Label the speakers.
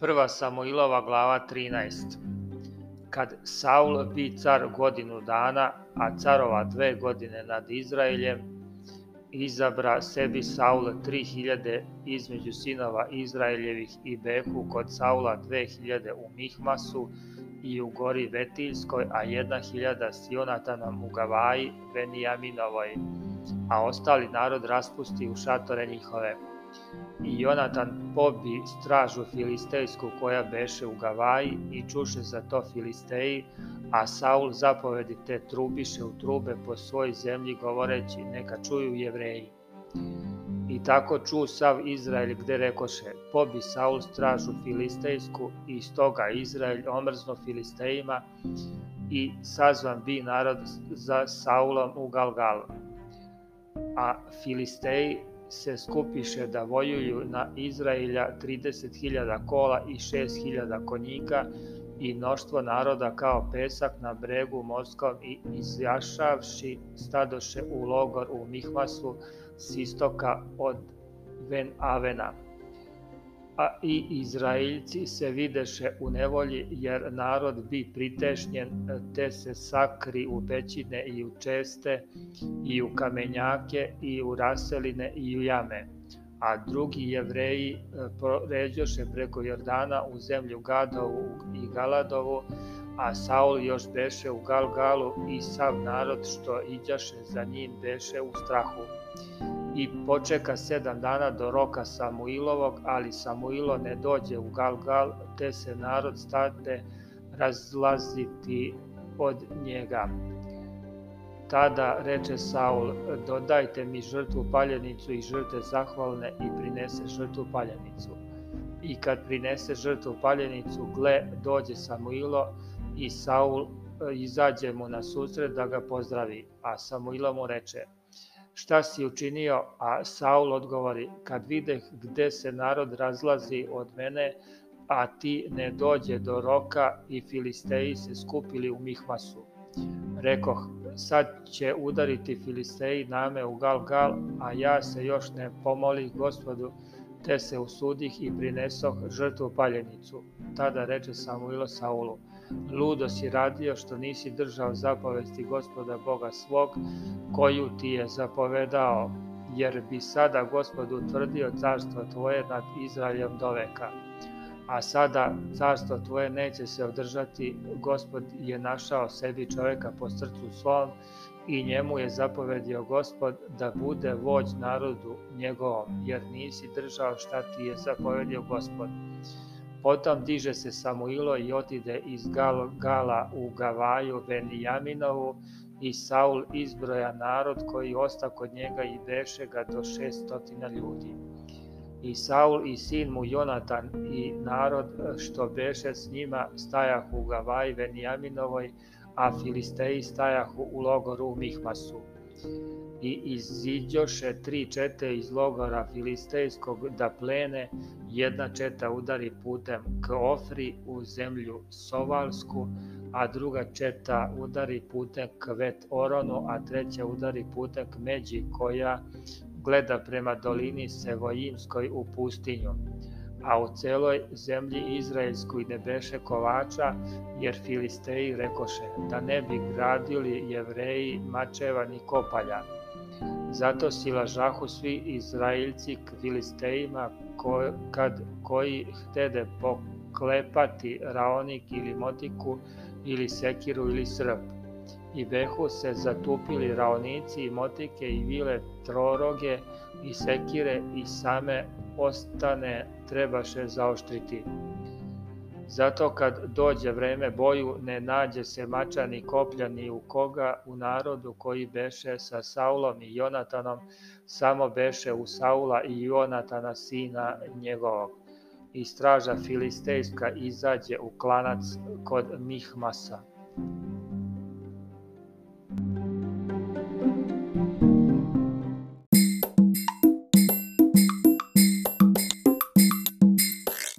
Speaker 1: Prva Samuilova glava 13 Kad Saul bi car godinu dana, a carova dve godine nad Izraeljem, izabra sebi Saul tri hiljade između sinova Izraeljevih i behu kod Saula dve hiljade u Mihmasu i u gori Vetiljskoj, a jedna hiljada s Jonatanom u Gavaji, Benijaminovoj, a ostali narod raspusti u šatore njihove. I Jonatan pobi stražu filistejsku koja beše u Gavaji i čuše za to filisteji, a Saul zapovedi te trubiše u trube po svoj zemlji govoreći neka čuju jevreji. I tako ču sav Izrael gde rekoše, pobi Saul stražu filistejsku i stoga Izrael omrzno filistejima i sazvan bi narod za Saulom u Galgal. A filisteji se skupiše da vojuju na Izraelja 30.000 kola i 6.000 konjika i mnoštvo naroda kao pesak na bregu morskom i izjašavši stadoše u logor u Mihmasu s istoka od Ven Avena. A i Izraeljci se videše u nevolji, jer narod bi pritešnjen, te se sakri u pećine i u česte, i u kamenjake, i u raseline, i u jame. A drugi jevreji e, ređoše preko Jordana u zemlju Gadovu i Galadovu, a Saul još beše u Galgalu i sav narod što iđaše za njim beše u strahu i počeka sedam dana do roka Samuilovog, ali Samuilo ne dođe u Galgal, te se narod stade razlaziti od njega. Tada reče Saul, dodajte mi žrtvu paljenicu i žrte zahvalne i prinese žrtvu paljenicu. I kad prinese žrtvu paljenicu, gle, dođe Samuilo i Saul e, izađe mu na susret da ga pozdravi, a Samuilo mu reče, šta si učinio, a Saul odgovori, kad videh gde se narod razlazi od mene, a ti ne dođe do roka i Filisteji se skupili u Mihmasu. Rekoh, sad će udariti Filisteji name u Galgal, a ja se još ne pomolih gospodu, te se usudih i prinesoh žrtvu paljenicu. Tada reče Samuilo Saulu, ludo si radio što nisi držao zapovesti gospoda Boga svog, koju ti je zapovedao, jer bi sada gospod utvrdio carstvo tvoje nad Izraeljem do veka. A sada carstvo tvoje neće se održati, gospod je našao sebi čoveka po srcu svom i njemu je zapovedio gospod da bude vođ narodu njegovom, jer nisi držao šta ti je zapovedio gospod. Potom diže se Samuilo i otide iz Gal Gala u Gavaju Benijaminovu i Saul izbroja narod koji osta kod njega i beše ga do šestotina ljudi. I Saul i sin mu Jonatan i narod što beše s njima stajahu u Gavaji Benijaminovoj, a Filisteji stajahu u logoru Mihmasu i iziđoše tri čete iz logora filistejskog da plene, jedna četa udari putem k Ofri u zemlju Sovalsku, a druga četa udari putem k Vet Oronu, a treća udari putem k Međi koja gleda prema dolini Sevojimskoj u pustinju. A u celoj zemlji Izraelskoj ne beše kovača, jer Filisteji rekoše da ne bi gradili jevreji mačeva ni kopalja, Zato silažahu svi Izraeljci k Filistejima ko, kad, koji htede poklepati raonik ili motiku ili sekiru ili srp. I behu se zatupili raonici i motike i vile troroge i sekire i same ostane trebaše zaoštriti. Zato kad dođe vreme boju, ne nađe se mača ni koplja ni u koga u narodu koji beše sa Saulom i Jonatanom, samo beše u Saula i Jonatana sina njegovog. I straža filistejska izađe u klanac kod Mihmasa.